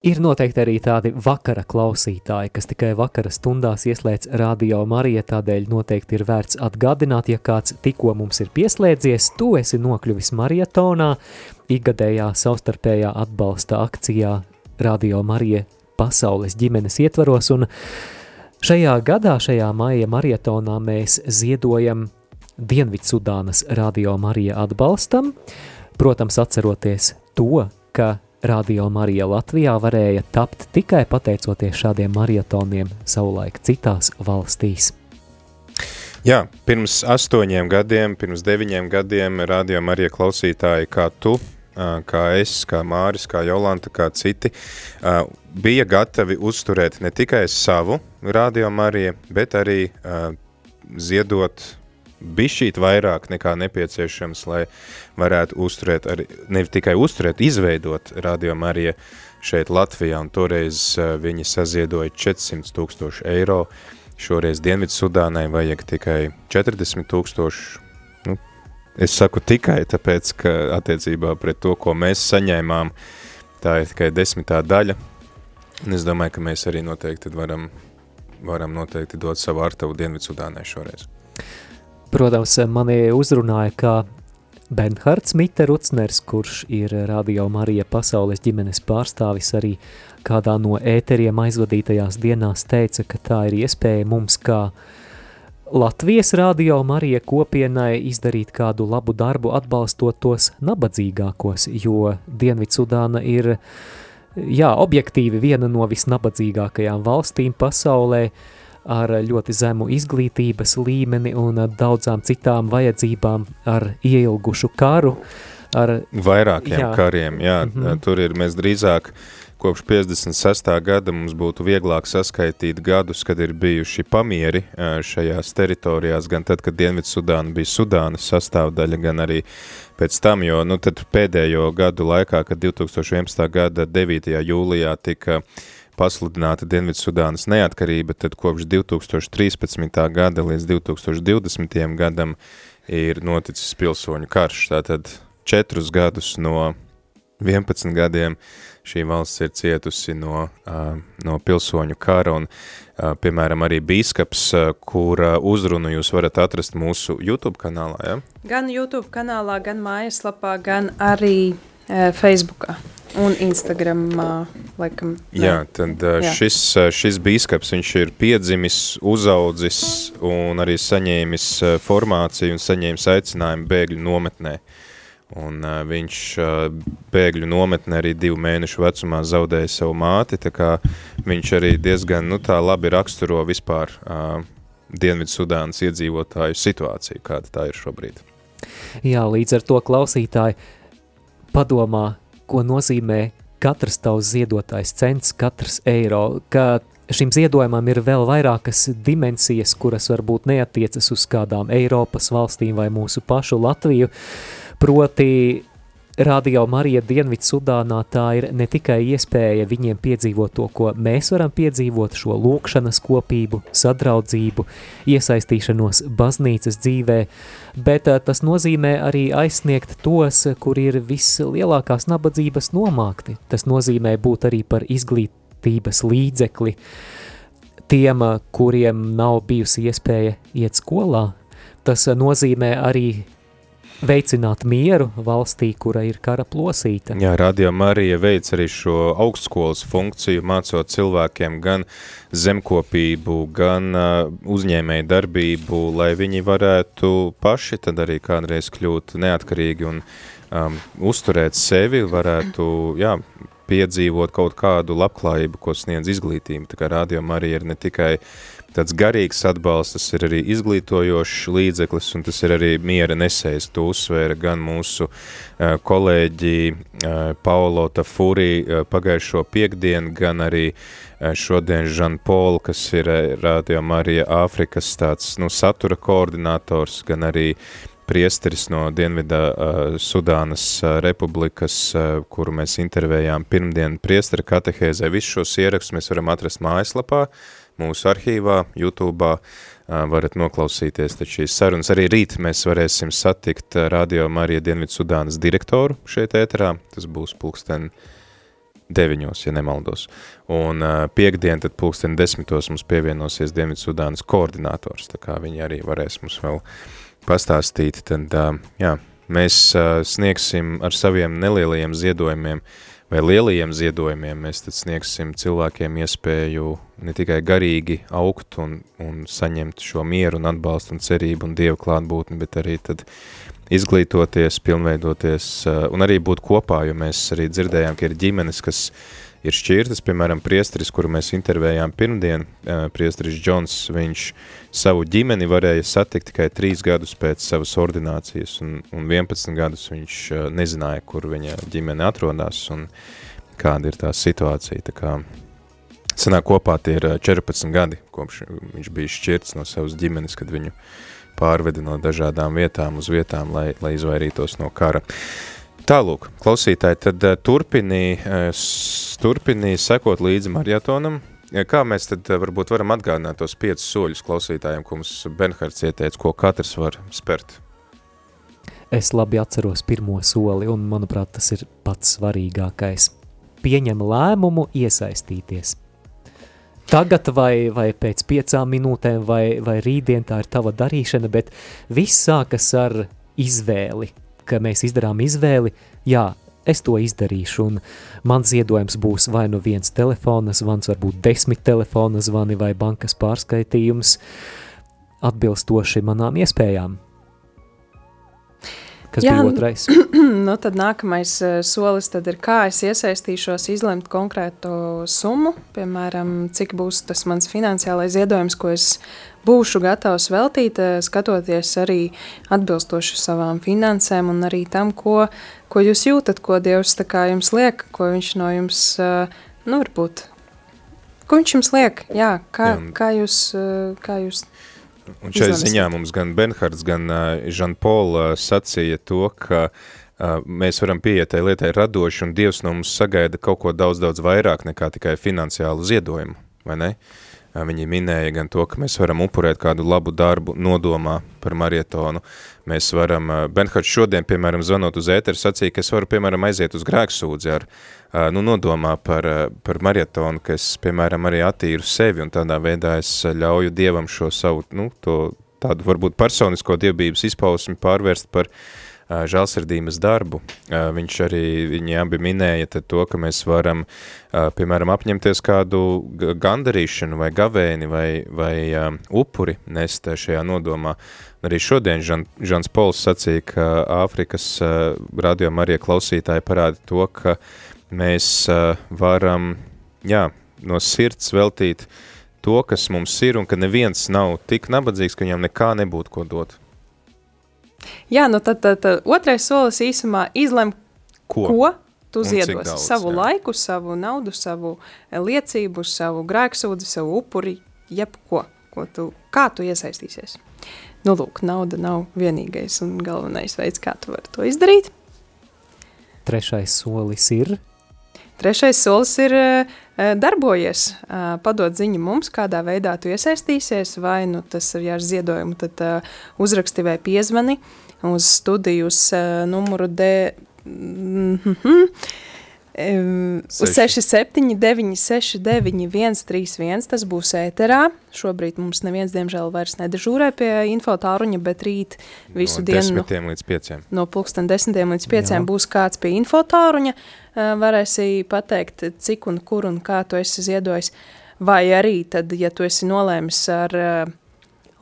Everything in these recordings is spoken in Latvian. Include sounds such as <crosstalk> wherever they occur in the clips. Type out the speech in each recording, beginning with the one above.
Ir noteikti arī tādi vakara klausītāji, kas tikai vakara stundās ieslēdz radio Marija, tādēļ noteikti ir vērts atgādināt, ja kāds tikko mums ir pieslēdzies, tu esi nokļuvis marietonā, ikgadējā savstarpējā atbalsta akcijā Radio Marija pasaules ģimenes ietvaros, un šajā gadā, šajā maija marietonā mēs ziedojam Dienvidsudānas Radio Marija atbalstam, protams, atceroties to, ka Radio Marija Latvijā varēja tapt tikai pateicoties šādiem marietoniem savulaik citās valstīs. Jā, pirms astoņiem gadiem, pirms deviņiem gadiem Radio Marija klausītāji kā tu, kā es, kā Māris, kā Jolanta, kā citi, bija gatavi uzturēt ne tikai savu Radio Mariju, bet arī ziedot bišķīt vairāk nekā nepieciešams, lai varētu uzturēt, arī, ne tikai uzturēt, izveidot Radio Marija šeit Latvijā, un toreiz uh, viņi saziedoja 400 tūkstoši eiro, šoreiz Dienvidu Sudānai vajag tikai 40 tūkstoši, nu, es saku tikai tāpēc, ka attiecībā pret to, ko mēs saņēmām, tā ir tikai desmitā daļa, un es domāju, ka mēs arī noteikti varam, varam noteikti dot savu artavu Dienvidu Sudānai šoreiz. Protams, mani uzrunāja, ka Benhards Mitte Rucners, kurš ir Radio Marija pasaules ģimenes pārstāvis, arī kādā no ēteriem aizvadītajās dienās teica, ka tā ir iespēja mums kā Latvijas Radio Marija kopienai izdarīt kādu labu darbu atbalstot tos nabadzīgākos, jo Dienvidsudāna ir, jā, objektīvi viena no visnabadzīgākajām valstīm pasaulē, uh, ar ļoti zemu izglītības līmeni un daudzām citām vajadzībām, ar ieilgušu karu. Ar, Vairākiem jā. kariem, jā, mm -hmm. tur ir mēs drīzāk kopš 56. gada mums būtu vieglāk saskaitīt gadus, kad ir bijuši pamieri šajās teritorijās, gan tad, kad Dienvidsudāna bija Sudānas sastāvdaļa, gan arī pēc tam, jo nu, tad pēdējo gadu laikā, kad 2011. gada 9. jūlijā tika uh, pasludināta Dienvidsudānas neatkarība, tad kopš 2013. gada līdz 2020. gadam ir noticis pilsoņu karš. Tātad četrus gadus no 11 gadiem šī valsts ir cietusi no, no pilsoņu kara un, piemēram, arī bīskaps, kura uzrunu jūs varat atrast mūsu YouTube kanālā, ja? Gan YouTube kanālā, gan mājaslapā, gan arī uh, Facebookā. Un Instagramā, laikam. Ne? Jā, tad jā. Šis, šis bīskaps, viņš ir piedzimis, uzaudzis un arī saņēmis formāciju un saņēmis aicinājumu bēgļu nometnē. Un uh, viņš uh, bēgļu nometnē arī divu mēnešu vecumā zaudēja savu māti, tā kā viņš arī diezgan, nu tā labi raksturo vispār uh, Dienvidu Sudānas iedzīvotāju situāciju, kāda tā ir šobrīd. Jā, līdz ar to klausītāji padomā, ko nozīmē katrs tavs ziedotais cents, katrs eiro, ka šim ziedojumam ir vēl vairākas dimensijas, kuras varbūt neatiecas uz kādām Eiropas valstīm vai mūsu pašu Latviju, proti Radio Marija Dienvidu Sudānā tā ir ne tikai iespēja viņiem piedzīvot to, ko mēs varam piedzīvot, šo lūkšanas kopību, sadraudzību, iesaistīšanos baznīcas dzīvē, bet eh, tas nozīmē arī aizsniegt tos, kur ir vislielākās nabadzības nomākti. Tas nozīmē būt arī par izglītības līdzekli tiem, kuriem nav bijusi iespēja iet skolā. Tas nozīmē arī veicināt mieru valstī, kura ir kara plosīta. Jā, Radio Marija veic arī šo augstskolas funkciju, mācot cilvēkiem gan zemkopību, gan uh, uzņēmēju darbību, lai viņi varētu paši tad arī kādreiz kļūt neatkarīgi un um, uzturēt sevi, varētu, jā, piedzīvot kaut kādu labklājību, ko sniedz izglītība. Tā kā Radio Marija ir ne tikai tāds garīgs atbalsts, tas ir arī izglītojošs līdzeklis, un tas ir arī miera nesējs. To uzsvēra gan mūsu uh, kolēģi uh, Paulo Tafuri uh, pagājušo piekdienu, gan arī uh, šodien Žan Paul, kas ir uh, Radio Marija Āfrikas tāds, nu, satura koordinators, gan arī priesteris no Dienvidā uh, Sudānas uh, republikas, uh, kuru mēs intervējām pirmdien priestera katehēzē. Visus šos ierakstus mēs varam atrast mājaslapā, uh, mūsu arhīvā, YouTube varat noklausīties šīs sarunas. Arī rīt mēs varēsim satikt Radio Marija Dienvidu Sudānas direktoru šeit ēterā. Tas būs pulksten deviņos, ja nemaldos. Un piekdien tad pulksten desmitos mums pievienosies Dienvidsudānas koordinators, tā kā viņi arī varēs mums vēl pastāstīt, tad jā, mēs sniegsim ar saviem nelielajiem ziedojumiem vai lielajiem ziedojumiem, mēs tad sniegsim cilvēkiem iespēju ne tikai garīgi augt un, un saņemt šo mieru un atbalstu un cerību un Dievu klātbūtni, bet arī tad izglītoties, pilnveidoties uh, un arī būt kopā, jo mēs arī dzirdējām, ka ir ģimenes, kas ir šķirtas, piemēram, priesteris, kuru mēs intervējām pirmdien, uh, priesteris Džons, viņš savu ģimeni varēja satikt tikai trīs gadus pēc savas ordinācijas, un, un 11 gadus viņš uh, nezināja, kur viņa ģimene atrodas, un kāda ir tā situācija, tā kā sanāk kopā tie ir 14 gadi, kopš viņš bija šķirts no savas ģimenes, kad viņu uh, pārveda no dažādām vietām uz vietām, lai, lai izvairītos no kara. Tālūk, klausītāji, tad uh, turpinī, uh, turpinī sekot līdzi marjatonam. Kā mēs tad uh, varbūt varam atgādināt tos piecus soļus klausītājiem, ko mums Benhards ieteica, ko katrs var spērt? Es labi atceros pirmo soli, un manuprāt, tas ir pats svarīgākais. Pieņem lēmumu iesaistīties – tagad vai, vai pēc piecām minūtēm vai, vai rītdien tā ir tava darīšana, bet viss sākas ar izvēli, ka mēs izdarām izvēli, jā, es to izdarīšu, un mans ziedojums būs vai nu viens telefona zvans, varbūt desmit telefona zvani vai bankas pārskaitījums, atbilstoši manām iespējām. Kas Jā, bija otrais? <clears throat> nu, tad nākamais uh, solis tad ir, kā es iesaistīšos, izlemt konkrētu summu, piemēram, cik būs tas mans finansiālais ziedojums, ko es būšu gatavs veltīt, uh, skatoties arī atbilstoši savām finansēm un arī tam, ko, ko jūs jūtat, ko Dievs jums liek, ko viņš no jums, uh, nu, varbūt, ko viņš jums liek, jā, kā, jā. kā jūs, kā jūs Un šai ziņā mums gan Benhards, gan Žanpola sacīja to, ka mēs varam pieiet tai lietai radoši, un Dievs no mums sagaida kaut ko daudz, daudz vairāk nekā tikai finansiālu ziedojumu, vai ne? Uh, viņi minēja gan to, ka mēs varam upurēt kādu labu darbu nodomā par marietonu. Mēs varam, Benhards šodien, piemēram, zvanot uz ēteru, sacīja, ka es varu, piemēram, aiziet uz grēksūdzi ar nu, nodomā par, par marietonu, ka es, piemēram, arī attīru sevi un tādā veidā es ļauju Dievam šo savu, nu, to tādu varbūt personisko dievbības izpausmi pārvērst par uh, žēlsirdības darbu. Viņš arī, viņi abi minēja to, ka mēs varam, piemēram, apņemties kādu gandarīšanu vai gavēni vai, vai upuri nest šajā nodomā. Arī šodien Žan, Žans Pols sacīja, ka Āfrikas radio Marija klausītāji parāda to, ka mēs varam jā, no sirds veltīt to, kas mums ir, un ka neviens nav tik nabadzīgs, ka viņam nekā nebūtu ko dot. Jā, nu tad, tad, tad otrais solis īsumā izlem, ko, ko tu ziedos. Daudz, savu jā. laiku, savu naudu, savu liecību, savu grēksūdi, savu upuri, jebko, ko tu, kā tu iesaistīsies. Nu, lūk, nauda nav vienīgais un galvenais veids, kā tu vari to izdarīt. Trešais solis ir Trešais solis ir eh, eh, darbojies, eh, padot ziņu mums, kādā veidā tu iesaistīsies, vai nu tas ir ar ziedojumu, tad uzraksti vai piezvani uz studijas numuru D. Mm -hmm. Uz 679, 691, 131. Tas būs ēterā. Šobrīd mums neviens, diemžēl, vairs nedežūrē pie infotāruņa, bet rīt visu no dienu. No līdz 5. No pulksten 10 līdz 5 Jā. būs kāds pie infotāruņa. Varēsi pateikt, cik un kur un kā tu esi ziedojis. Vai arī tad, ja tu esi nolēmis ar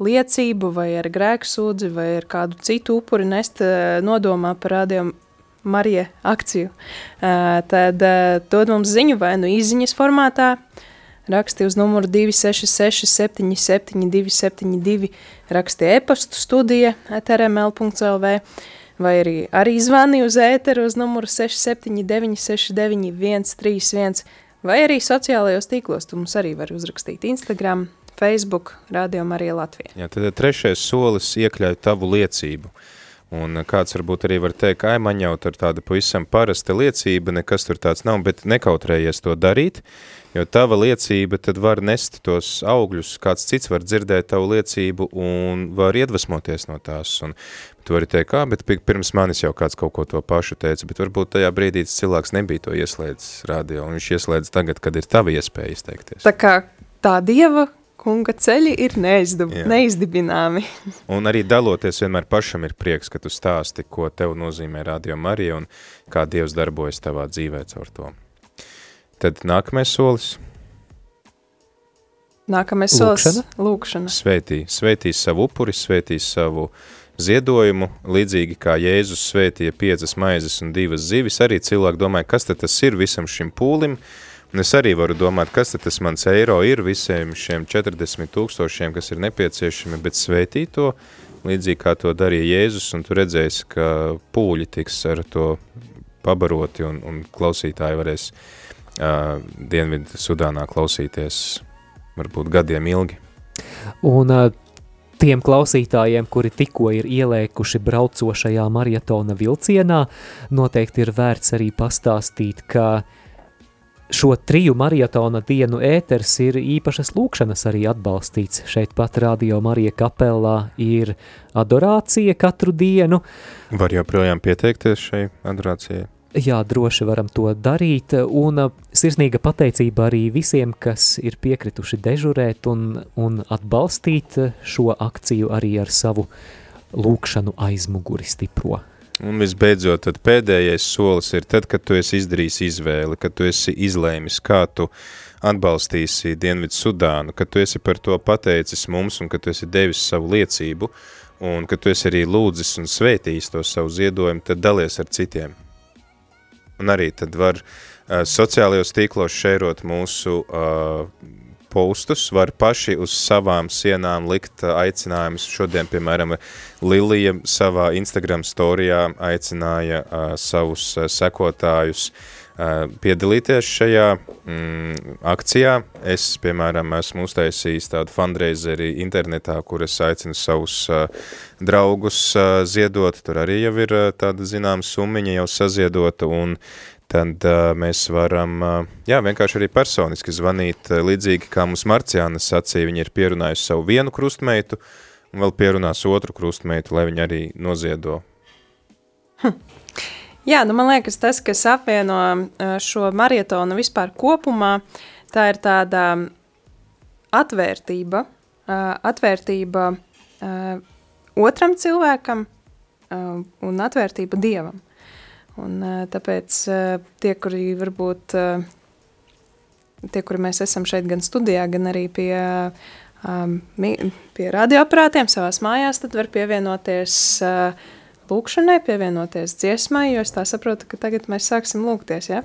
liecību vai ar grēksūdzi vai ar kādu citu upuri nest nodomā par rādījumu Marija akciju, tad dod mums ziņu vai nu izziņas formātā, raksti uz numuru 266 77 272, raksti e-pastu studija etrml.lv, vai arī, arī zvani uz ēteru uz numuru 679 69 131, vai arī sociālajos tīklos, tu mums arī var uzrakstīt Instagram, Facebook, Radio Marija Latvija. Jā, tad trešais solis iekļauj tavu liecību. Un kāds varbūt arī var teikt, ka man jau tur tāda pavisam parasta liecība, nekas tur tāds nav, bet nekautrējies to darīt, jo tava liecība tad var nest tos augļus, kāds cits var dzirdēt tavu liecību un var iedvesmoties no tās. Un tu vari teikt, kā, bet pirms manis jau kāds kaut ko to pašu teica, bet varbūt tajā brīdī cilvēks nebija to ieslēdzis radio, un viņš ieslēdz tagad, kad ir tava iespēja izteikties. Tā kā tā dieva kunga ceļi ir neizdib, neizdibināmi. <laughs> un arī daloties vienmēr pašam ir prieks, ka tu stāsti, ko tev nozīmē Radio Marija un kā Dievs darbojas tavā dzīvē caur to. Tad nākamais solis. Nākamais solis – lūkšana. Svētī, svētīs savu upuri, svētīs savu ziedojumu, līdzīgi kā Jēzus svētīja piecas maizes un divas zivis, arī cilvēki domāja, kas tad tas ir visam šim pūlim, Un es arī varu domāt, kas tas mans eiro ir visiem šiem 40 tūkstošiem, kas ir nepieciešami, bet svētīt to, līdzīgi kā to darīja Jēzus, un tu redzēsi, ka pūļi tiks ar to pabaroti, un, un klausītāji varēs uh, Dienvidu Sudānā klausīties varbūt gadiem ilgi. Un uh, tiem klausītājiem, kuri tikko ir ielēkuši braucošajā maratona vilcienā, noteikti ir vērts arī pastāstīt, ka uh, Šo triju maratona dienu ēters ir īpašas lūkšanas arī atbalstīts. Šeit pat Radio Marija kapelā ir adorācija katru dienu. Var joprojām pieteikties šai adorācijai? Jā, droši varam to darīt, un sirsnīga pateicība arī visiem, kas ir piekrituši dežurēt un, un atbalstīt šo akciju arī ar savu lūkšanu aizmuguri stipro. Un visbeidzot, tad pēdējais solis ir tad, kad tu esi izdarījis izvēli, kad tu esi izlēmis, kā tu atbalstīsi Dienvidu Sudānu, kad tu esi par to pateicis mums un kad tu esi devis savu liecību, un kad tu esi arī lūdzis un svētījis to savu ziedojumu, tad dalies ar citiem. Un arī tad var uh, sociālajos tīklos šērot mūsu uh, postus, var paši uz savām sienām likt aicinājumus. Šodien, piemēram, Lilija savā Instagram storijā aicināja uh, savus uh, sekotājus uh, piedalīties šajā mm, akcijā. Es, piemēram, esmu uztaisījis tādu fundraiseri internetā, kur es aicinu savus uh, draugus uh, ziedot. Tur arī jau ir uh, tāda zināma summiņa jau saziedota, un tad uh, mēs varam, uh, jā, vienkārši arī personiski zvanīt, uh, līdzīgi kā mums Marciāna sacīja, viņa ir pierunājusi savu vienu krustmeitu, un vēl pierunās otru krustmeitu, lai viņa arī noziedo. Hm. Jā, nu man liekas, tas, kas apvieno šo marietonu vispār kopumā, tā ir tāda atvērtība, atvērtība otram cilvēkam un atvērtība Dievam. Un, tāpēc tie, kuri varbūt, tie, kuri mēs esam šeit gan studijā, gan arī pie, pie radioaparātiem savās mājās, tad var pievienoties lūkšanai, pievienoties dziesmai, jo es tā saprotu, ka tagad mēs sāksim lūgties, ja?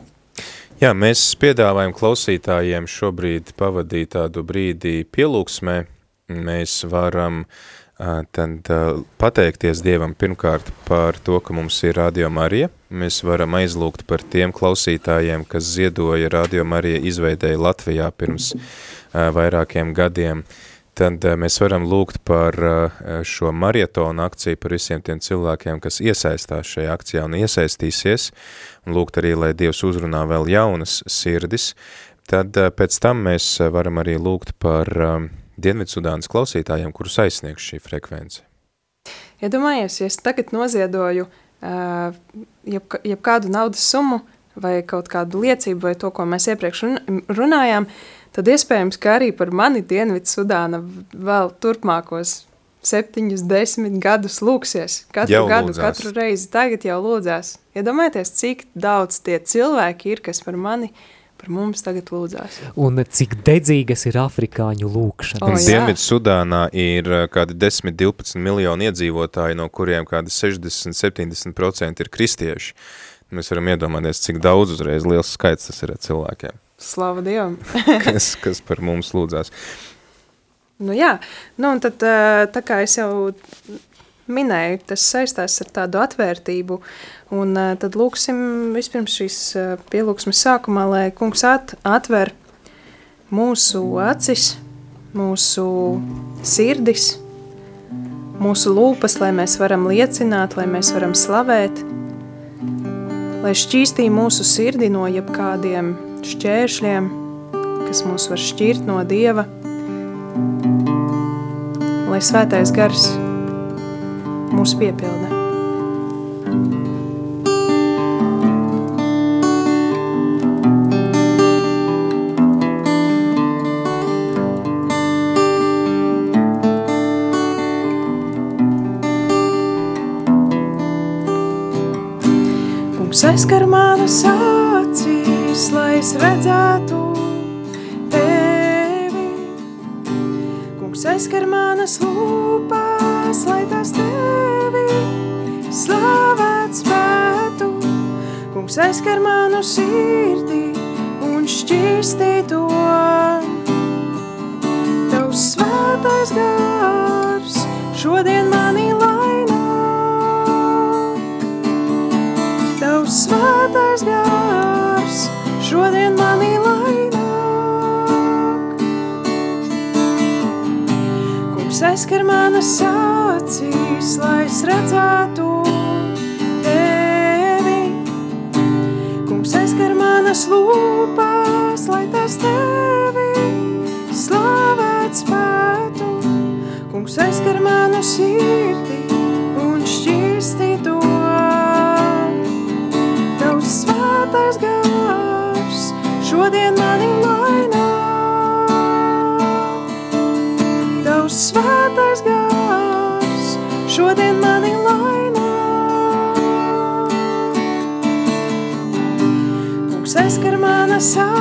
Jā, mēs piedāvājam klausītājiem šobrīd pavadīt tādu brīdi pielūksmē. Mēs varam tad pateikties Dievam pirmkārt par to, ka mums ir Radio Marija. Mēs varam aizlūgt par tiem klausītājiem, kas ziedoja Radio Marija izveidēja Latvijā pirms vairākiem gadiem. Tad mēs varam lūgt par šo marietonu akciju, par visiem tiem cilvēkiem, kas iesaistās šajā akcijā un iesaistīsies, un lūgt arī, lai Dievs uzrunā vēl jaunas sirdis. Tad pēc tam mēs varam arī lūgt par Dienvidsudānas klausītājiem, kurus aizsniegs šī frekvence? Iedomājies, ja es tagad noziedoju uh, jeb, jeb kādu naudas summu vai kaut kādu liecību vai to, ko mēs iepriekš runājām, tad iespējams, ka arī par mani Dienvidsudāna vēl turpmākos septiņus, desmit gadus lūksies. Katru jau gadu, lūdzās. katru reizi tagad jau lūdzās. Iedomājieties, cik daudz tie cilvēki ir, kas par mani uh, par mums tagad lūdzās. Un cik dedzīgas ir afrikāņu lūkšanas. Oh, Dienvidu Sudānā ir uh, kādi 10-12 miljoni iedzīvotāji, no kuriem kādi 60-70% ir kristieši. Mēs varam iedomāties, cik daudz uzreiz liels skaits tas ir cilvēkiem. Slava Dievam! <laughs> <laughs> kas, kas par mums lūdzās. Nu jā, nu un tad uh, tā kā es jau minēju, tas saistās ar tādu atvērtību. Un tad lūksim vispirms šīs pielūgsmes sākumā, lai kungs at, atver mūsu acis, mūsu sirdis, mūsu lūpas, lai mēs varam liecināt, lai mēs varam slavēt, lai šķīstī mūsu sirdi no jebkādiem šķēršļiem, kas mūs var šķirt no Dieva, lai svētais gars mūs piepildē. aizskar manas acīs, lai es redzētu tevi. Kungs aizskar manas tevi slavēt spētu. Kungs aizskar manu sirdī un šķīstī to. Tavs svētais gars šodien mani laina. svētais gars šodien manī laināk. Kungs aizskar manas acīs, lai es redzētu manas lūpās, lai tas tevi slavēt spētu. Kungs aizskar manu sirdi aizskar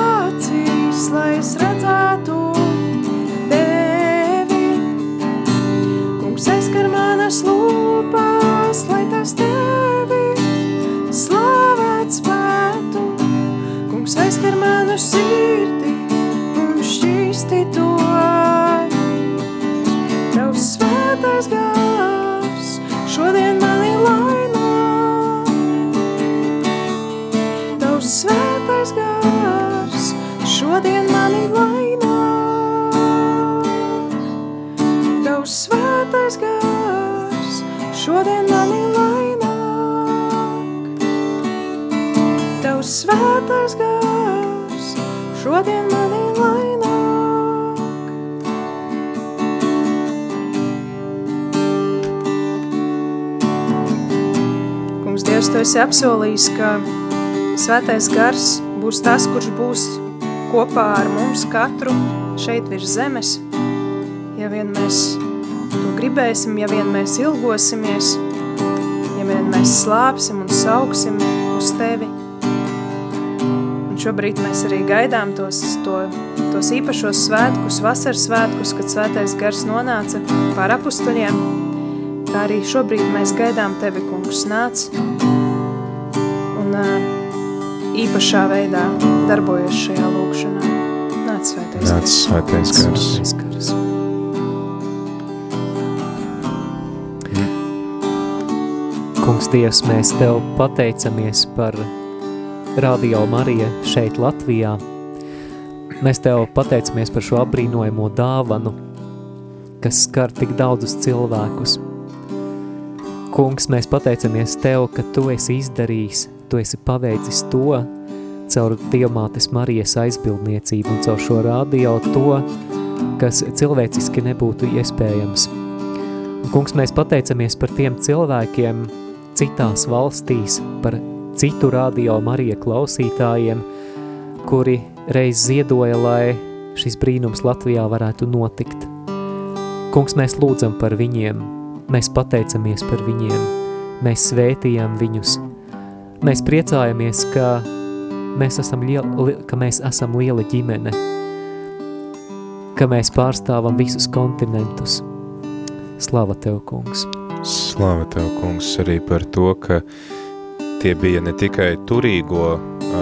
šodien mani laināk. Kungs, Dievs, Tu esi apsolījis, ka svētais gars būs tas, kurš būs kopā ar mums katru šeit virs zemes. Ja vien mēs to gribēsim, ja vien mēs ilgosimies, ja vien mēs slāpsim un sauksim uz Tevi – šobrīd mēs arī gaidām tos, to, tos īpašos svētkus, vasaras svētkus, kad svētais gars nonāca pār apustuļiem. Tā arī šobrīd mēs gaidām Tevi, kungs, nāc un īpašā veidā darbojas šajā lūkšanā. Nāc svētais Nāc gars. svētais gars. Svētais gars. Kungs, Dievs, mēs Tev pateicamies par Radio Marija šeit Latvijā. Mēs Tev pateicamies par šo apbrīnojamo dāvanu, kas skar tik daudzus cilvēkus. Kungs, mēs pateicamies Tev, ka Tu esi izdarījis, Tu esi paveicis to caur Dievmātes Marijas aizbildniecību un caur šo radio to, kas cilvēciski nebūtu iespējams. Un, kungs, mēs pateicamies par tiem cilvēkiem citās valstīs, par citu radio Marija klausītājiem, kuri reiz ziedoja, lai šis brīnums Latvijā varētu notikt. Kungs, mēs lūdzam par viņiem, mēs pateicamies par viņiem, mēs svētījam viņus, mēs priecājamies, ka mēs esam, liela, ka mēs esam liela ģimene, ka mēs pārstāvam visus kontinentus. Slava Tev, kungs! Slava Tev, kungs, arī par to, ka tie bija ne tikai turīgo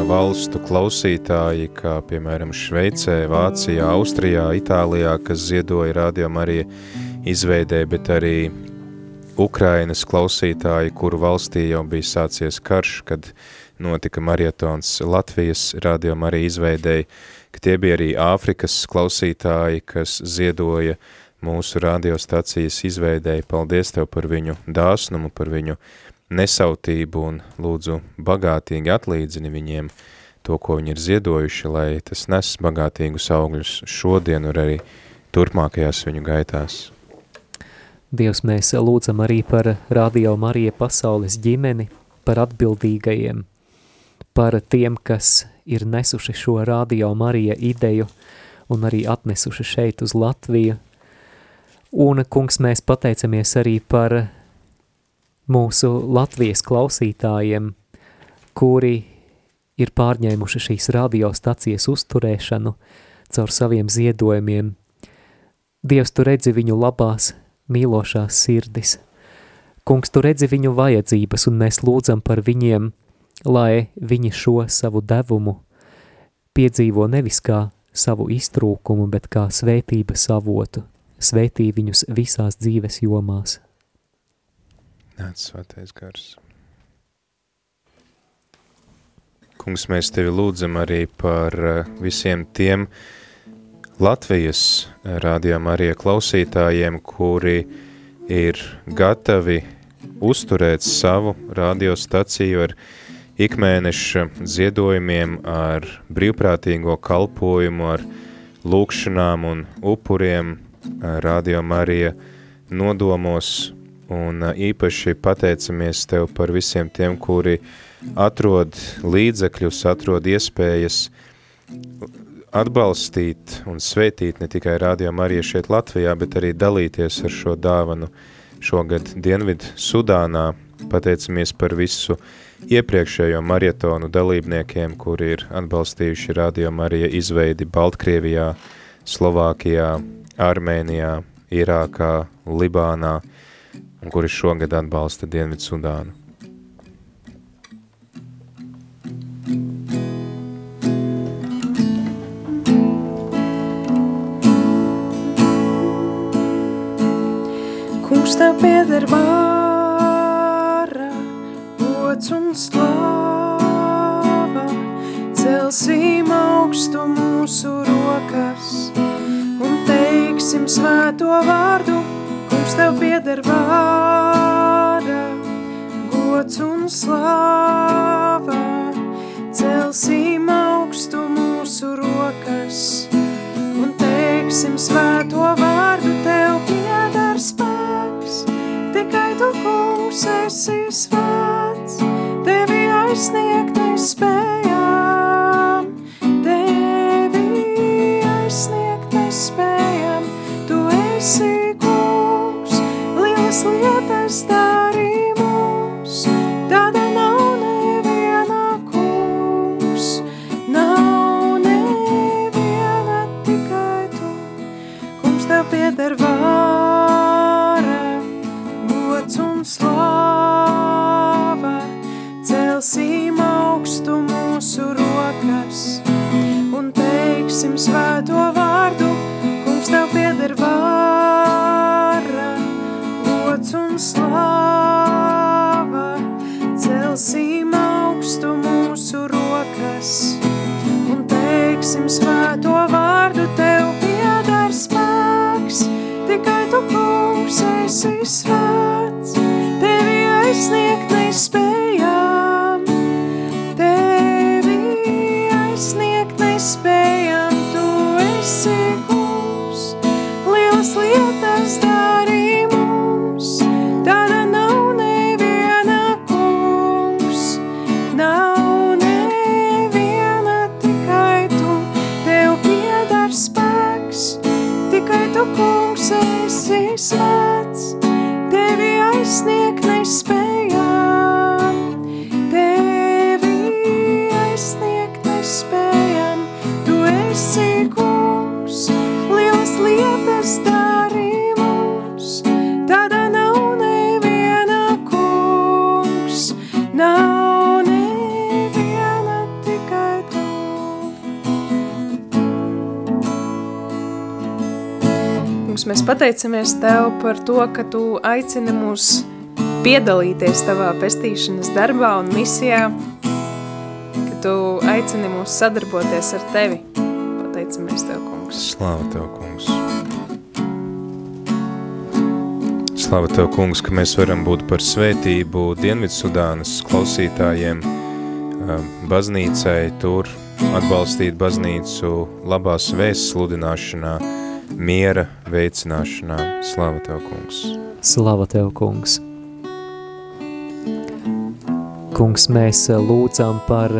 valstu klausītāji, kā piemēram Šveicē, Vācijā, Austrijā, Itālijā, kas ziedoja rādījumā arī izveidē, bet arī Ukrainas klausītāji, kuru valstī jau bija sācies karš, kad notika marietons Latvijas rādījumā arī izveidēja, ka tie bija arī Āfrikas klausītāji, kas ziedoja mūsu radiostacijas izveidēji. Paldies Tev par viņu dāsnumu, par viņu nesautību un lūdzu bagātīgi atlīdzini viņiem to, ko viņi ir ziedojuši, lai tas nes bagātīgus augļus šodien un arī turpmākajās viņu gaitās. Dievs, mēs lūdzam arī par Radio Marija pasaules ģimeni, par atbildīgajiem, par tiem, kas ir nesuši šo Radio Marija ideju un arī atnesuši šeit uz Latviju. Un, kungs, mēs pateicamies arī par mūsu Latvijas klausītājiem, kuri ir pārņēmuši šīs radiostacijas uzturēšanu caur saviem ziedojumiem. Dievs, tu redzi viņu labās mīlošās sirdis. Kungs, tu redzi viņu vajadzības, un mēs lūdzam par viņiem, lai viņi šo savu devumu piedzīvo nevis kā savu iztrūkumu, bet kā svētības avotu, svētī viņus visās dzīves jomās. Nāc, svētais gars. Kungs, mēs tevi lūdzam arī par eh, visiem tiem, Latvijas rādījumā arī klausītājiem, kuri ir gatavi uzturēt savu radiostaciju ar ikmēneša ziedojumiem, ar brīvprātīgo kalpojumu, ar lūkšanām un upuriem rādījumā arī nodomos, un īpaši pateicamies Tev par visiem tiem, kuri atrod līdzekļus, atrod iespējas atbalstīt un svētīt ne tikai Radio Marija šeit Latvijā, bet arī dalīties ar šo dāvanu šogad Dienvidu Sudānā. Pateicamies par visu iepriekšējo marietonu dalībniekiem, kuri ir atbalstījuši Radio Marija izveidi Baltkrievijā, Slovākijā, Armēnijā, Irākā, Libānā, un kuri šogad atbalsta Dienvidu Sudānu. tev pieder vāra, gods un slāva. Celsim augstu mūsu rokas un teiksim svēto vārdu, kungs tev pieder vāra, gods un slāva. Celsim augstu mūsu rokas un teiksim svēto vārdu, tev pieder spēks tikai tu, kungs, esi svēts, tevi aizsniegt nespējām, tevi aizsniegt nespējām, tu esi Kungs, mēs pateicamies Tev par to, ka Tu aicini mūs piedalīties Tavā pestīšanas darbā un misijā, ka Tu aicini mūs sadarboties ar Tevi. Pateicamies Tev, Kungs. Slāva Tev, kungs! Slava Tev, kungs, ka mēs varam būt par svētību Dienvidsudānas klausītājiem, baznīcai tur, atbalstīt baznīcu labās vēsts sludināšanā, miera veicināšanā. Slava Tev, kungs! Slava Tev, kungs! Kungs, mēs lūdzam par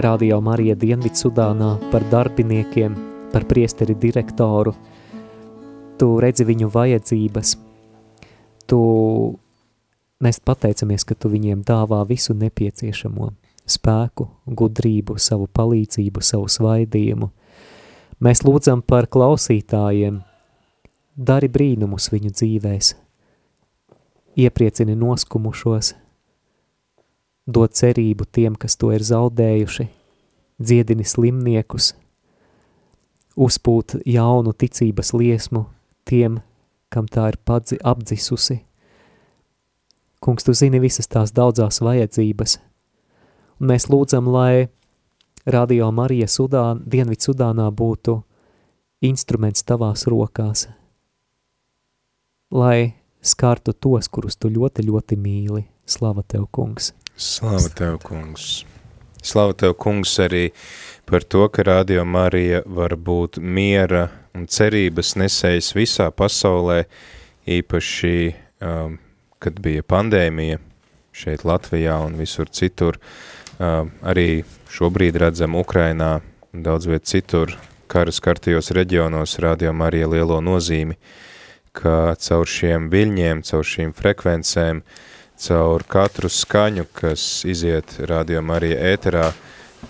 Radio Marija Dienvidsudānā, par darbiniekiem, par priesteri direktoru. Tu redzi viņu vajadzības, tu, mēs pateicamies, ka tu viņiem dāvā visu nepieciešamo spēku, gudrību, savu palīdzību, savu svaidījumu. Mēs lūdzam par klausītājiem, dari brīnumus viņu dzīvēs, iepriecini noskumušos, dod cerību tiem, kas to ir zaudējuši, dziedini slimniekus, uzpūt jaunu ticības liesmu tiem, kam tā ir padzi, apdzisusi. Kungs, tu zini visas tās daudzās vajadzības, un mēs lūdzam, lai Radio Marija Sudāna, Dienvid Sudānā būtu instruments tavās rokās, lai skartu tos, kurus tu ļoti, ļoti mīli. Slava Tev, kungs! Slava Tev, kungs! Slava Tev, kungs, arī par to, ka Radio Marija var būt miera un cerības nesējis visā pasaulē, īpaši, um, kad bija pandēmija šeit Latvijā un visur citur. Um, arī šobrīd redzam Ukrainā un daudz viet citur kara skartajos reģionos rādījām arī lielo nozīmi, ka caur šiem viļņiem, caur šīm frekvencēm, caur katru skaņu, kas iziet rādījām arī ēterā,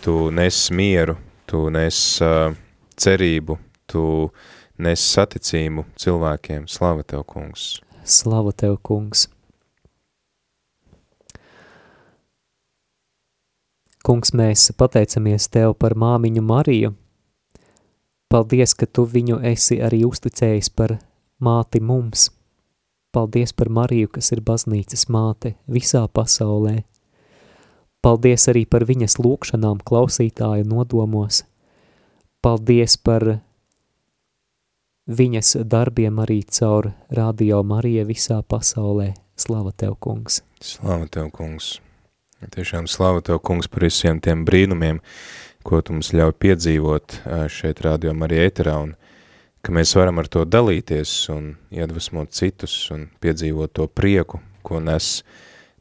tu nes mieru, tu nes uh, cerību, tu nes saticību cilvēkiem. Slava Tev, kungs! Slava Tev, kungs! Kungs, mēs pateicamies Tev par māmiņu Mariju. Paldies, ka Tu viņu esi arī uzticējis par māti mums. Paldies par Mariju, kas ir baznīcas māte visā pasaulē. Paldies arī par viņas lūkšanām klausītāju nodomos. Paldies par viņas darbiem arī caur Radio Marija visā pasaulē. Slava Tev, kungs! Slava Tev, kungs! Tiešām slava Tev, kungs, par visiem tiem brīnumiem, ko Tu mums ļauj piedzīvot šeit Radio Marija ēterā, un ka mēs varam ar to dalīties un iedvesmot citus un piedzīvot to prieku, ko nes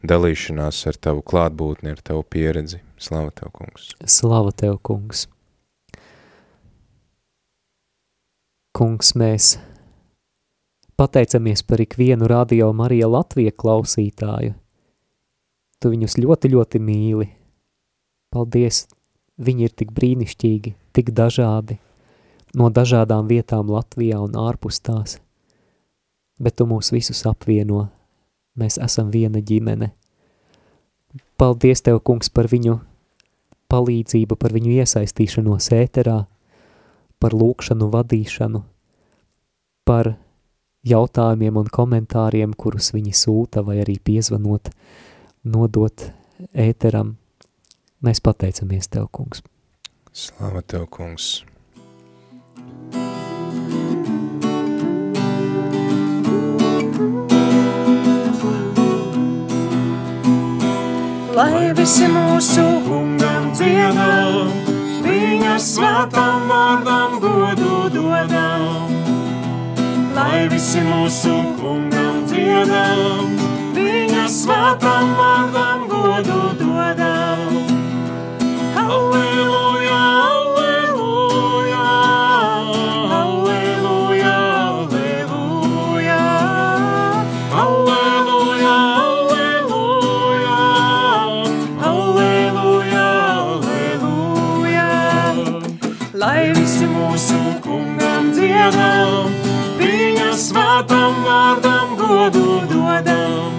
dalīšanās ar Tavu klātbūtni, ar Tavu pieredzi. Slava Tev, kungs! Slava Tev, kungs! Kungs, mēs pateicamies par ikvienu radio Marija Latvija klausītāju. Tu viņus ļoti, ļoti mīli. Paldies, viņi ir tik brīnišķīgi, tik dažādi, no dažādām vietām Latvijā un ārpus tās. Bet tu mūs visus apvieno, mēs esam viena ģimene. Paldies Tev, kungs, par viņu palīdzību, par viņu iesaistīšanos ēterā, par lūkšanu vadīšanu, par jautājumiem un komentāriem, kurus viņi sūta vai arī piezvanot, nodot ēteram. Mēs pateicamies Tev, kungs. Slava Tev, kungs. Lai visi mūsu kungam dziedam, viņa svētām vārdām godu dodam. Lai visi mūsu kungam dziedam, viņa svētām vārdām godu dodam. Halleluja, halleluja, halleluja, halleluja, halleluja, halleluja, halleluja, halleluja. Lai visi mūsu kungam dziedam, viņa svētam vārdam godu dodam.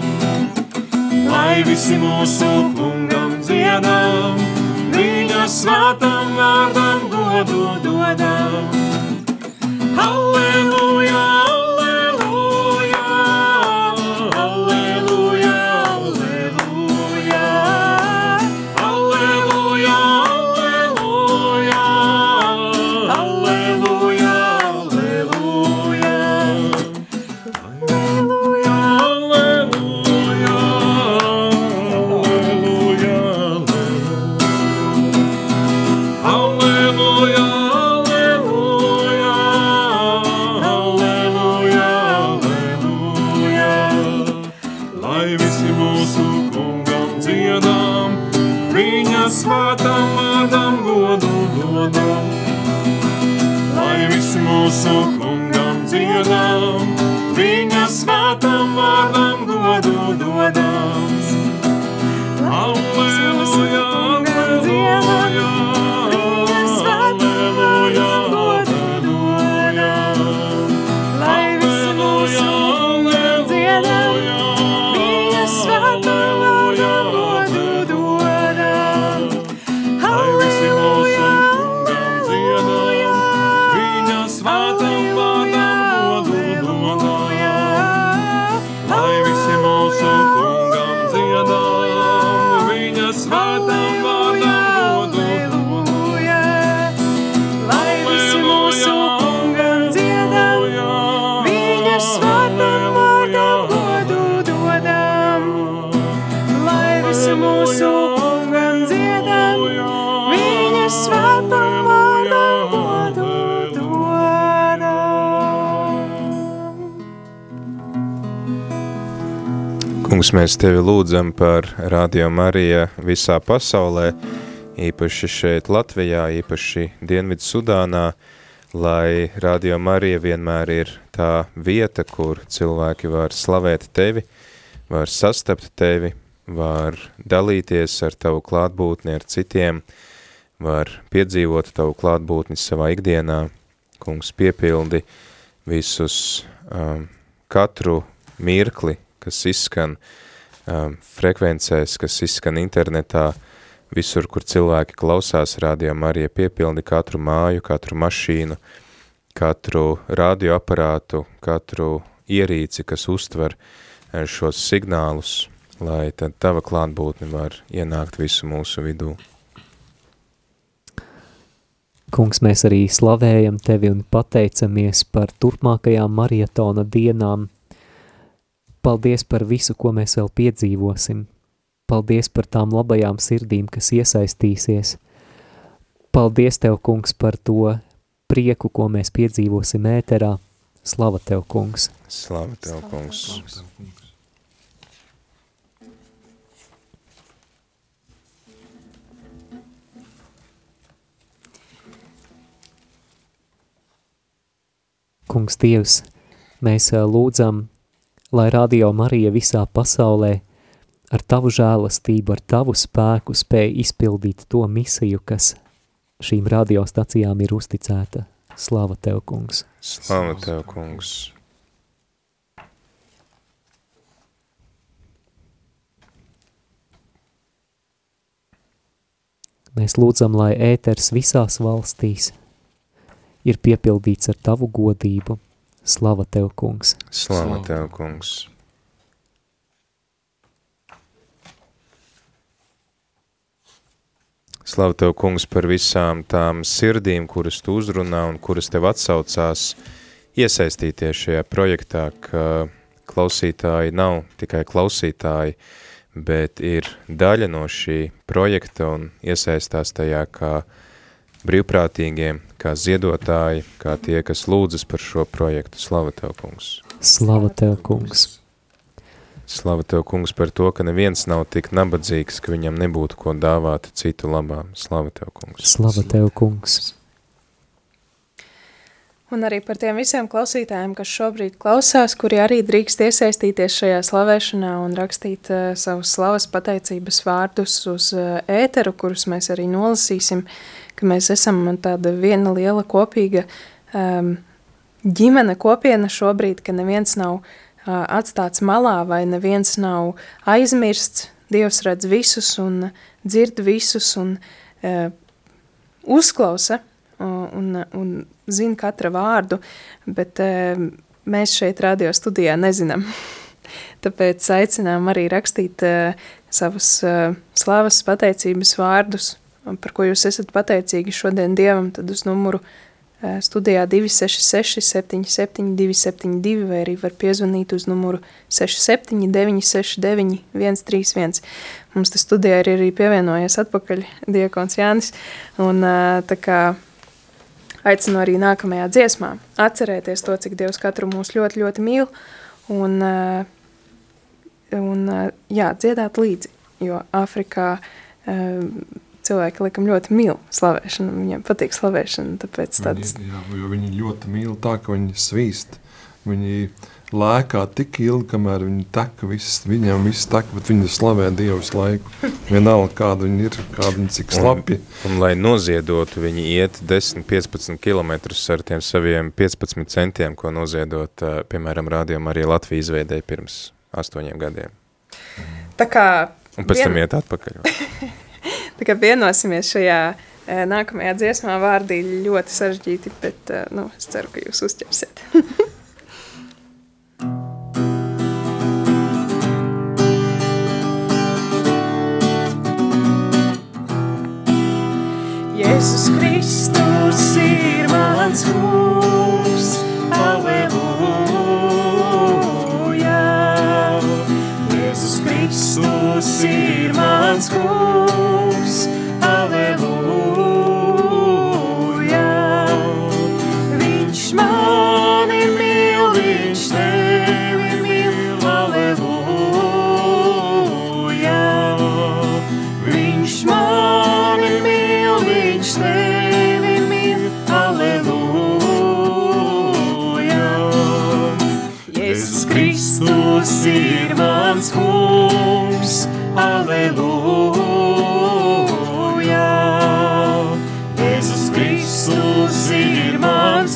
Lai visi mūsu kungam dziedam, viņa svētam vārdam godu dodam. Halleluja, Kungs, mēs tevi lūdzam par Radio Marija visā pasaulē, īpaši šeit Latvijā, īpaši Dienvidu Sudānā, lai Radio Marija vienmēr ir tā vieta, kur cilvēki var slavēt tevi, var sastapt tevi, var dalīties ar tavu klātbūtni ar citiem, var piedzīvot tavu klātbūtni savā ikdienā. Kungs piepildi visus um, katru mirkli, kas izskan um, frekvencēs, kas izskan internetā, visur, kur cilvēki klausās radio Marija piepildi katru māju, katru mašīnu, katru radioaparātu, katru ierīci, kas uztver eh, šos signālus, lai tad tava klātbūtne var ienākt visu mūsu vidū. Kungs, mēs arī slavējam tevi un pateicamies par turpmākajām marietona dienām. Paldies par visu, ko mēs vēl piedzīvosim. Paldies par tām labajām sirdīm, kas iesaistīsies. Paldies Tev, kungs, par to prieku, ko mēs piedzīvosim ēterā. Slava Tev, kungs! Slava Tev, kungs! Kungs Dievs, mēs lūdzam, lai Radio Marija visā pasaulē ar Tavu žēlastību, ar Tavu spēku spēj izpildīt to misiju, kas šīm radiostacijām ir uzticēta. Slava Tev, kungs! Slava Tev, kungs! Mēs lūdzam, lai ēters visās valstīs ir piepildīts ar Tavu godību. Slava Tev, kungs! Slava Tev, kungs! Slavu Tev, kungs, par visām tām sirdīm, kuras Tu uzrunā un kuras Tev atsaucās iesaistīties šajā projektā, ka klausītāji nav tikai klausītāji, bet ir daļa no šī projekta un iesaistās tajā kā brīvprātīgiem, kā ziedotāji, kā tie, kas lūdzas par šo projektu. Slava Tev, kungs! Slava Tev, kungs! Slava Tev, kungs, par to, ka neviens nav tik nabadzīgs, ka viņam nebūtu ko dāvāt citu labām. Slava Tev, kungs! Slava Tev, kungs! Un arī par tiem visiem klausītājiem, kas šobrīd klausās, kuri arī drīkst iesaistīties šajā slavēšanā un rakstīt uh, savus slavas pateicības vārdus uz uh, ēteru, kurus mēs arī nolasīsim, ka mēs esam tāda viena liela kopīga um, ģimene kopiena šobrīd, ka neviens nav uh, atstāts malā vai neviens nav aizmirsts. Dievs redz visus un dzird visus un uh, uzklausa un, un zina katra vārdu, bet uh, mēs šeit radio studijā nezinām. <laughs> Tāpēc aicinām arī rakstīt uh, savus uh, slavas pateicības vārdus, par ko jūs esat pateicīgi šodien Dievam, tad uz numuru uh, studijā 266 77 272 vai arī var piezvanīt uz numuru 67 969 131. Mums tas studijā ir arī pievienojies atpakaļ Diekons Jānis, un uh, tā kā aicinu arī nākamajā dziesmā atcerēties to, cik Dievs katru mūs ļoti, ļoti mīl un, un jā, dziedāt līdzi, jo Afrikā cilvēki, laikam, ļoti mīl slavēšanu, viņiem patīk slavēšana, tāpēc tādas... Viņi, jā, jo viņi ļoti mīl tā, ka viņi svīst. Viņi lēkā tik ilgi, kamēr viņi tek, viss, viņiem viss tek, bet viņi slavē Dievu visu laiku. Vienalga, kāda viņi ir, kāda viņi cik slapi. Un, un lai noziedotu, viņi iet 10-15 km ar tiem saviem 15 centiem, ko noziedot, piemēram, rādījumā arī Latvija izveidēja pirms astoņiem gadiem. Tā kā... Un pēc vien... tam iet atpakaļ. <laughs> Tā kā vienosimies šajā nākamajā dziesmā vārdi ļoti sarežģīti, bet nu, es ceru, ka jūs uzķersiet. <laughs> Jēzus Kristus ir mans kungs, aleluja. Jēzus Kristus ir mans kungs, ir mans kungs, aleluja. Jēzus Kristus ir mans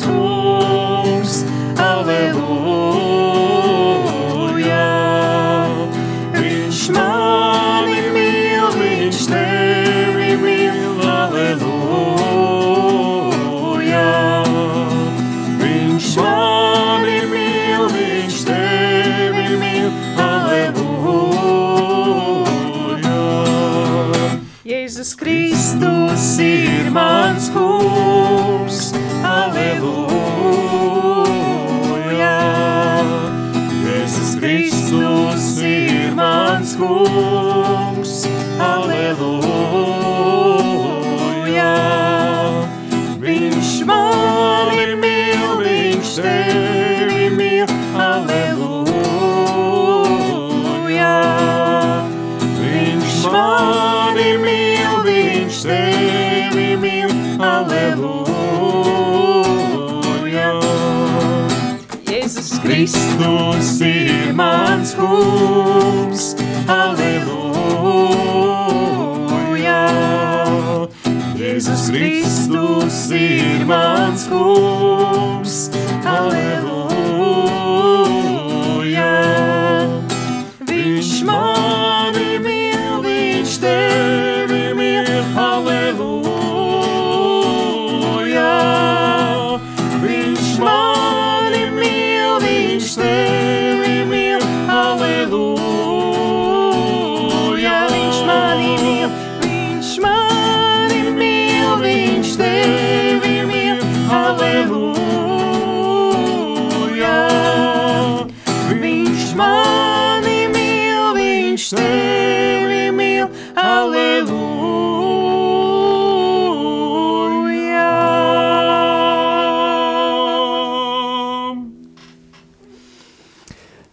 mans kungs,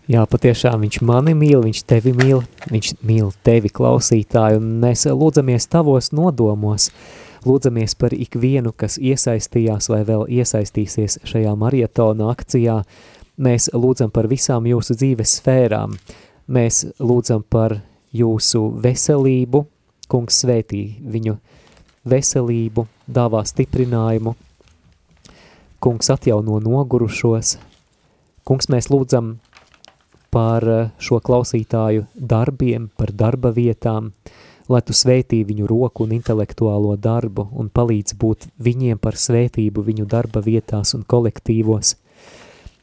Jā, patiešām viņš mani mīl, viņš tevi mīl, viņš mīl tevi klausītāju, un mēs lūdzamies tavos nodomos, lūdzamies par ikvienu, kas iesaistījās vai vēl iesaistīsies šajā marietona akcijā, mēs lūdzam par visām jūsu dzīves sfērām, mēs lūdzam par jūsu veselību, kungs svētī viņu veselību, dāvā stiprinājumu, kungs atjauno nogurušos, kungs mēs lūdzam par eh, šo klausītāju darbiem, par darba vietām, lai tu svētī viņu roku un intelektuālo darbu un palīdz būt viņiem par svētību viņu darba vietās un kolektīvos.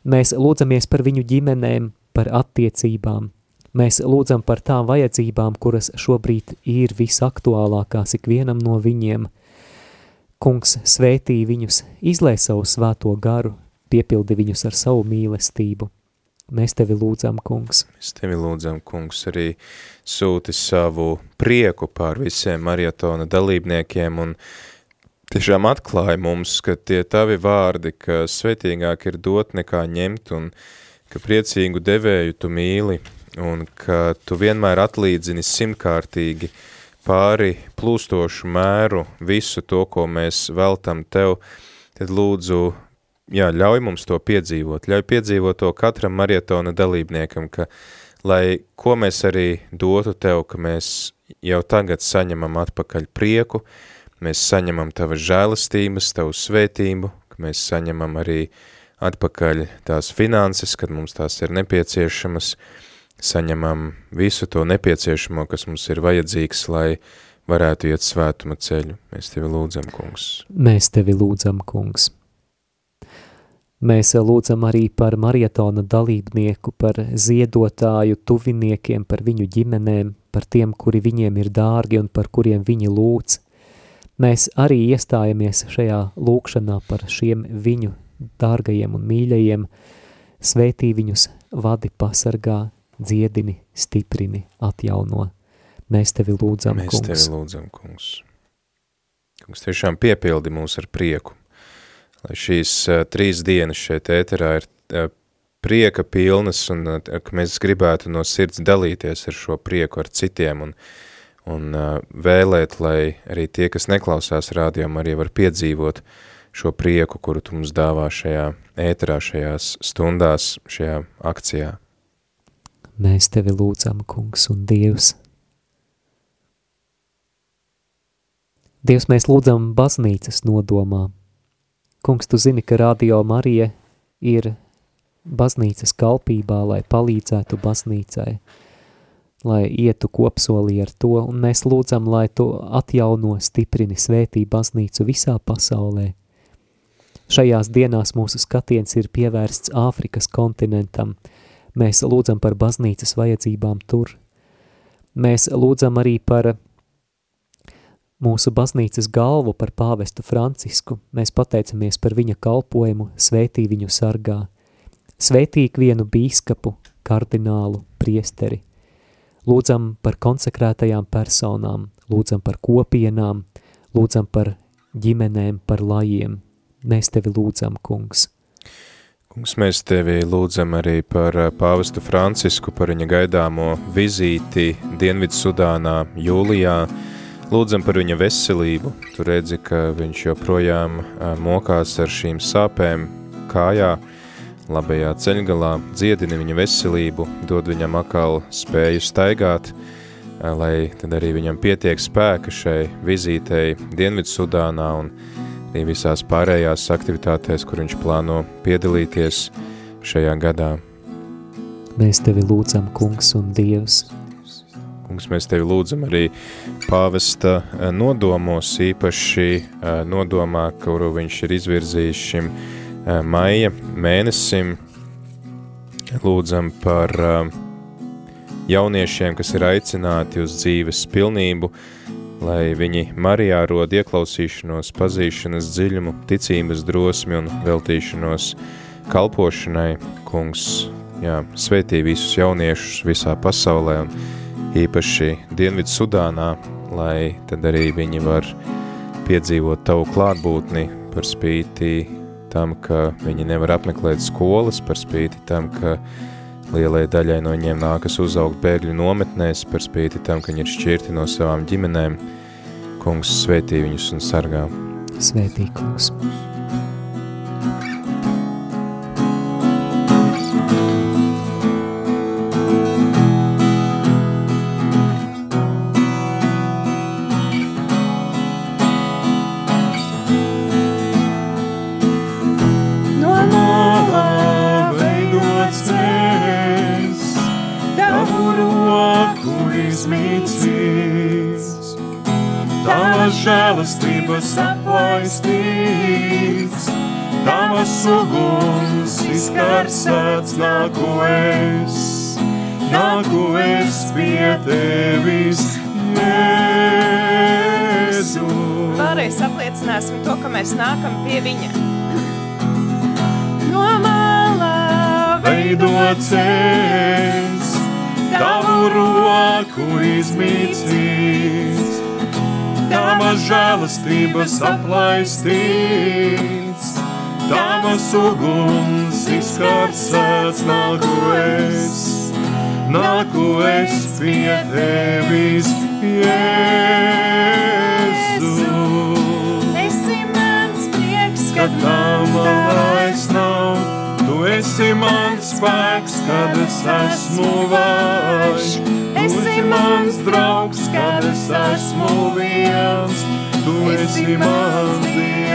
Mēs lūdzamies par viņu ģimenēm, par attiecībām, mēs lūdzam par tām vajadzībām, kuras šobrīd ir visaktuālākās ikvienam no viņiem. Kungs svētī viņus, izlai savu svēto garu, piepildi viņus ar savu mīlestību. Mēs tevi lūdzam, kungs. Mēs tevi lūdzam, kungs, arī sūti savu prieku pār visiem marietona dalībniekiem un tiešām atklāja mums, ka tie tavi vārdi, ka svetīgāk ir dot nekā ņemt un ka priecīgu devēju tu mīli un ka tu vienmēr atlīdzini simtkārtīgi pāri plūstošu mēru visu to, ko mēs veltam Tev, tad lūdzu, jā, ļauj mums to piedzīvot, ļauj piedzīvot to katram marietona dalībniekam, ka, lai ko mēs arī dotu Tev, ka mēs jau tagad saņemam atpakaļ prieku, mēs saņemam Tavas žēlastības, Tavu svētību, ka mēs saņemam arī atpakaļ tās finanses, kad mums tās ir nepieciešamas, saņemam visu to nepieciešamo, kas mums ir vajadzīgs, lai varētu iet svētuma ceļu. Mēs Tevi lūdzam, kungs. Mēs Tevi lūdzam, kungs. Mēs lūdzam arī par marietona dalībnieku, par ziedotāju, tuviniekiem, par viņu ģimenēm, par tiem, kuri viņiem ir dārgi un par kuriem viņi lūdz. Mēs arī iestājamies šajā lūkšanā par šiem viņu dārgajiem un mīļajiem, svētī viņus, vadi pasargā, dziedini, stiprini, atjauno. Mēs tevi lūdzam, Mēs kungs. tevi lūdzam, kungs. Kungs tiešām piepildi mūs ar prieku, lai šīs uh, trīs dienas šeit ēterā ir uh, prieka pilnas un uh, ka mēs gribētu no sirds dalīties ar šo prieku ar citiem un, un vēlēt, lai arī tie, kas neklausās rādījumā, arī var piedzīvot šo prieku, kuru tu mums dāvā šajā ēterā, šajās stundās, šajā akcijā. Mēs tevi lūdzam, kungs un Dievs. Dievs, mēs lūdzam baznīcas nodomā. Kungs, tu zini, ka Radio Marija ir baznīcas kalpībā, lai palīdzētu baznīcai, lai ietu kopsolī ar to, un mēs lūdzam, lai tu atjauno, stiprini, svētī baznīcu visā pasaulē. Šajās dienās mūsu skatiens ir pievērsts Āfrikas kontinentam. Mēs lūdzam par baznīcas vajadzībām tur. Mēs lūdzam arī par mūsu baznīcas galvu, par pāvestu Francisku. Mēs pateicamies par viņa kalpojumu, svētī viņu sargā. Svētī ikvienu bīskapu, kardinālu, priesteri. Lūdzam par konsekrētajām personām, lūdzam par kopienām, lūdzam par ģimenēm, par lajiem. Mēs tevi lūdzam, kungs. Kungs, mēs tevi lūdzam arī par uh, pāvestu Francisku, par viņa gaidāmo vizīti Dienvidu Sudānā jūlijā. Lūdzam par viņa veselību. Tu redzi, ka viņš joprojām mokās ar šīm sāpēm kājā, labajā ceļgalā, dziedini viņa veselību, dod viņam akal spēju staigāt, lai tad arī viņam pietiek spēka šai vizītei Dienvidu Sudānā un arī visās pārējās aktivitātēs, kur viņš plāno piedalīties šajā gadā. Mēs tevi lūdzam, kungs un dievs. Kungs, mēs tevi lūdzam arī pāvesta eh, nodomos, īpaši eh, nodomā, kuru viņš ir izvirzījis šim eh, maija mēnesim. Lūdzam par jauniešiem, kas ir aicināti uz dzīves pilnību, lai viņi Marijā rod ieklausīšanos, pazīšanas dziļumu, ticības drosmi un veltīšanos kalpošanai, kungs, jā, svētī visus jauniešus visā pasaulē un īpaši Dienvidu Sudānā, lai tad arī viņi var piedzīvot tavu klātbūtni par spīti tam, ka viņi nevar apmeklēt skolas, par spīti tam, ka lielai daļai no viņiem nākas uzaugt bēgļu nometnēs, par spīti tam, ka viņi ir šķirti no savām ģimenēm. Kungs svētī viņus un sargā. Svētī, kungs. Mēs nākam pie viņa. No malā veidot ceļš, tavu roku izmīcīts, tavas žēlastības aplaistīts, tavas uguns izkarsēts nāku es, nāku es pie tevis, Jēzu. Esi mans spēks, kad es esmu vājš. Tu esi mans draugs, kad es esmu viens, tu esi mans Dievs.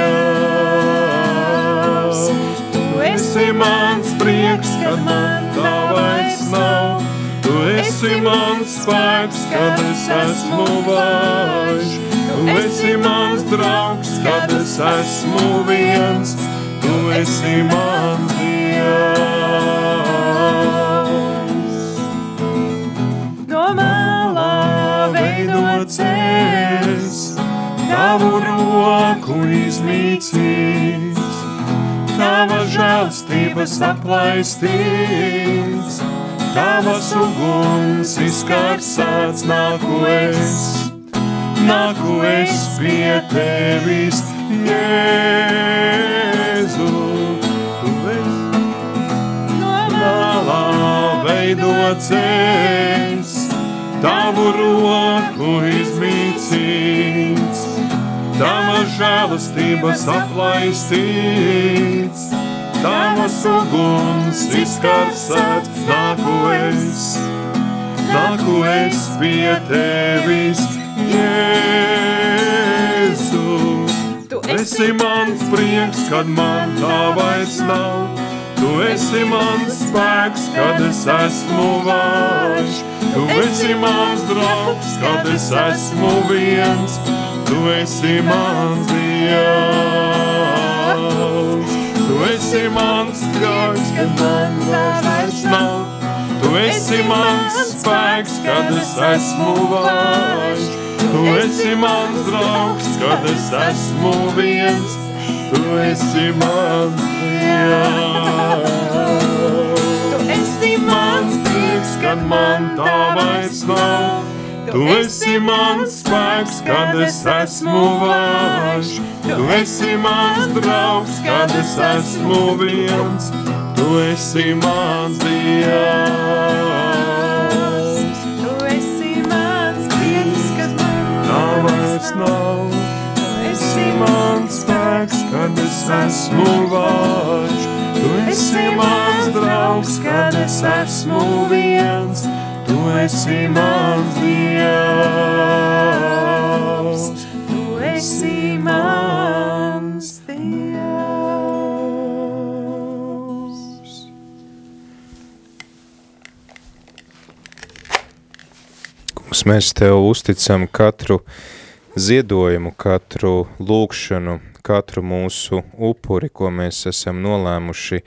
Tu esi mans prieks, kad man tā vairs nav. Tu esi mans spēks, kad es esmu vājš. Tu esi mans draugs, kad es esmu viens. Tu esi mans Tavu roku izmīcīs, tava žēlstības aplaistīs, tavas uguns izkarsēts nāku es, nāku es pie tevis, Jēzu. Veidots es, tavu roku izmīcīts, tava žēlastības aplaistīts, tavas uguns izkarsēts, nāku es pie tevis, Jēzu. Tu Esi mans prieks, kad man tā vairs nav. Tu esi mans spēks, kad es esmu vājš. Tu esi mans draugs, kad es esmu viens. Tu esi mans dievs. Tu esi mans draugs, kad man vairs nav. Tu esi mans spēks, kad es esmu vājš. Tu esi mans draugs, kad es esmu viens. Tu esi mans dievs. Tu esi Mans prieks, kad man tā vairs nav. Tu esi mans spēks, kad es esmu vājš. Tu esi mans draugs, kad es esmu viens. Tu esi mans dievs. Tu esi mans prieks, kad man Tā vairs nav. esi mans spēks, kad es esmu vājš. Tu esi mans draugs, kad es esmu viens. Tu esi mans dievs. Tu esi mans Dievs. Kungs, mēs Tev uzticam katru ziedojumu, katru lūkšanu, katru mūsu upuri, ko mēs esam nolēmuši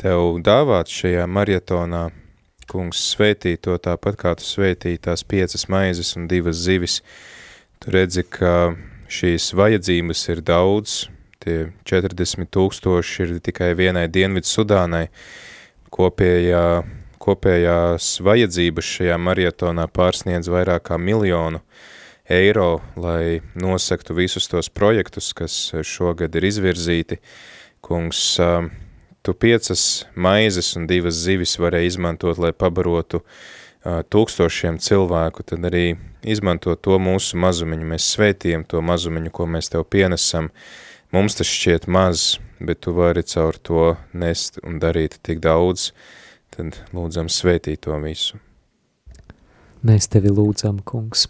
Tev dāvāt šajā marietonā. Kungs, svētī to tāpat kā Tu svētīji tās piecas maizes un divas zivis. Tu redzi, ka šīs vajadzības ir daudz, tie 40 tūkstoši ir tikai vienai Dienvidu Sudānai, kopējā kopējās vajadzības šajā marietonā pārsniedz vairāk kā miljonu eiro, lai nosaktu visus tos projektus, kas šogad ir izvirzīti. Kungs, ā, tu piecas maizes un divas zivis varēja izmantot, lai pabarotu ā, tūkstošiem cilvēku, tad arī izmanto to mūsu mazumiņu. Mēs svētījam to mazumiņu, ko mēs tev pienesam. Mums tas šķiet maz, bet tu vari caur to nest un darīt tik daudz, tad lūdzam svētīt to visu. Mēs tevi lūdzam, kungs.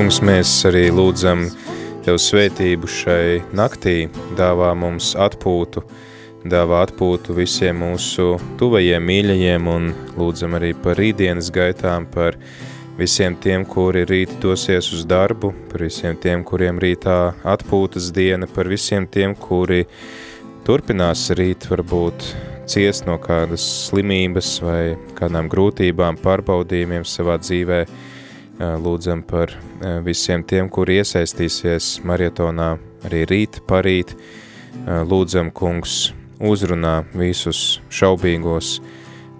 Kungs, mēs arī lūdzam Tev svētību šai naktī, dāvā mums atpūtu, dāvā atpūtu visiem mūsu tuvajiem mīļajiem un lūdzam arī par rītdienas gaitām, par visiem tiem, kuri rīt dosies uz darbu, par visiem tiem, kuriem rītā atpūtas diena, par visiem tiem, kuri turpinās rīt varbūt ciest no kādas slimības vai kādām grūtībām, pārbaudījumiem savā dzīvē, lūdzam par visiem tiem, kuri iesaistīsies marietonā arī rīt, parīt. Lūdzam, kungs, uzrunā visus šaubīgos,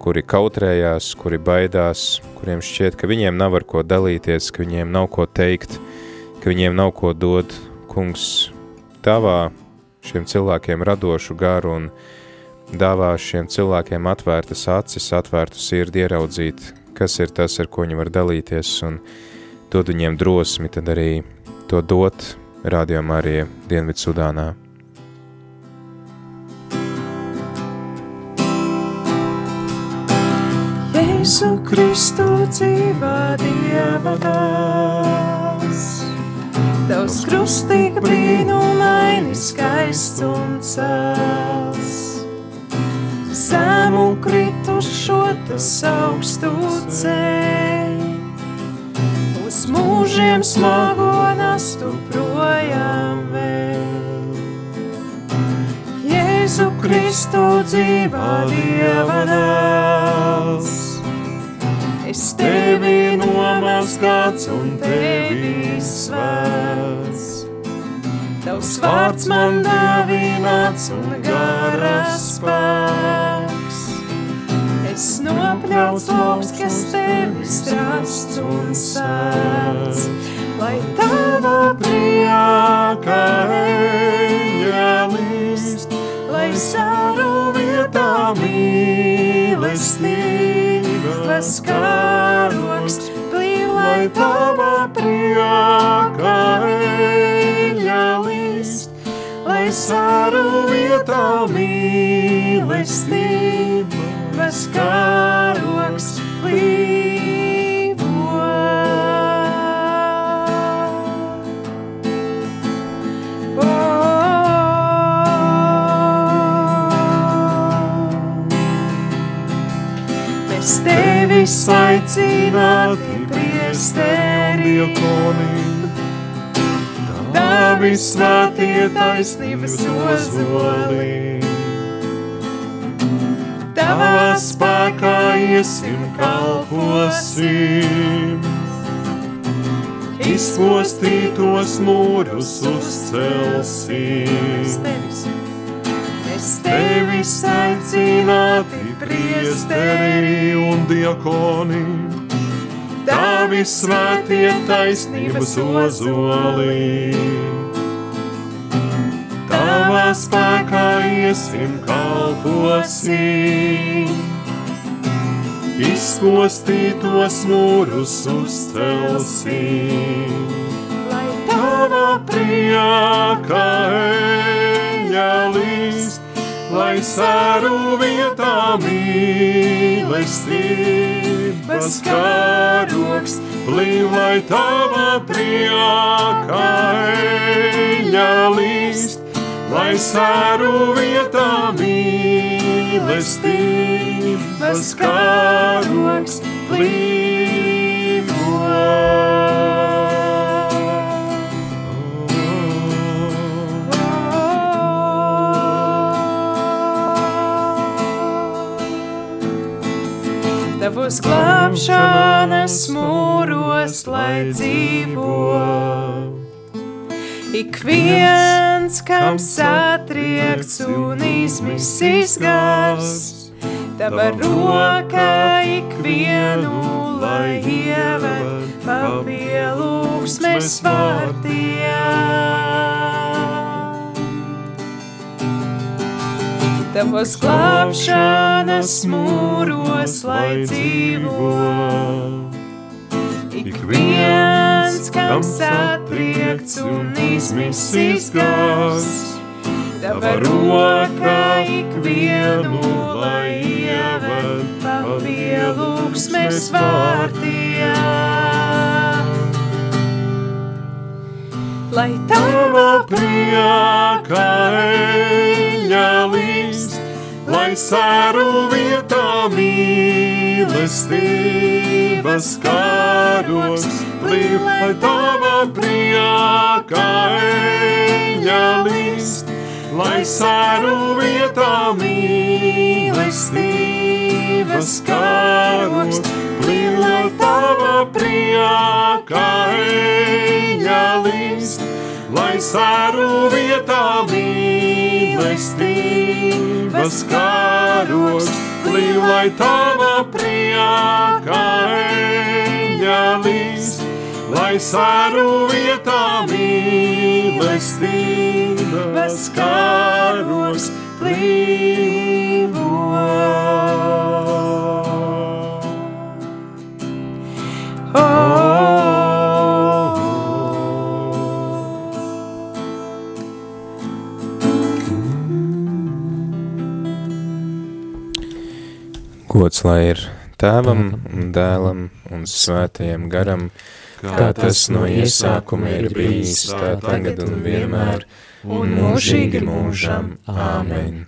kuri kautrējās, kuri baidās, kuriem šķiet, ka viņiem nav ar ko dalīties, ka viņiem nav ko teikt, ka viņiem nav ko dot. Kungs, tavā šiem cilvēkiem radošu garu un dāvā šiem cilvēkiem atvērtas acis, atvērtu sirdi ieraudzīt, kas ir tas, ar ko viņi var dalīties, un dod viņiem drosmi tad arī to dot rādījumā arī Dienvidu Sudānā. Jēzu Kristu dzīvā Dieva dāvs, Tavs krustīgi brīnumaini skaists un cels. Zemu kritušo tas augstu ceļ, uz mūžiem smago nastu projām vēl. Jēzu Kristu dzīvā Dieva dāvs, Es tevi nomazgāts un tevi svēts. Tavs vārds man dāvināts un garas spēks. Nopļauts lauks, kas tevi strasts un sēts. Lai tava prieka eļa līst, lai saru vietā mīlestība tavas karoks, lai tava prieka eļa līst, lai saru vietā mīlestības karoks, plīvo. Mēs tevis aicināti priesteri, Tavi svētie taisnības ozoli. Tavā spēkā iesim kalposim, izpostītos mūrus uzcelsim. Mēs tevis aicināti priesteri un diakoni, Tavi svētie taisnības ozoli. Tavā spēkā iesim kalposim, izpostītos mūrus uzcelsim. Lai tava prieka eļa līst, lai sēru vietā mīlestības karoks, blīv, lai tava prieka eļa līst, lai sēru vietā mīlestības karoks, blīvo. Tavos glābšanas mūros, lai dzīvo. Ik viens, kam satriekts un izmisis gars, Tava roka ikvienu, lai ieved pa pielūgsmes vārtiem. Tavos glābšanas mūros, lai dzīvo. Ik viens, kam satriekts un izmisis gars, Tava roka ikvienu, lai ieved pa pielūgsmes vārtiem. Lai tava prieka eļa līst, lai sēru vietā mīlestības karoks, lai tava prieka eļa līst, lai sēru vietā mīlestības karoks, plīv, lai tava prieka eļa līst, lai sēru vietā mīlestības karoks, plīv, lai tava prieka eļa līst, lai sēru vietā mīlestības karoks, dzīvo. Gods lai ir tēvam un dēlam un svētajam garam, kā tas no iesākuma ir bijis, tā tagad un vienmēr, un mūžīgi mūžam. Āmen.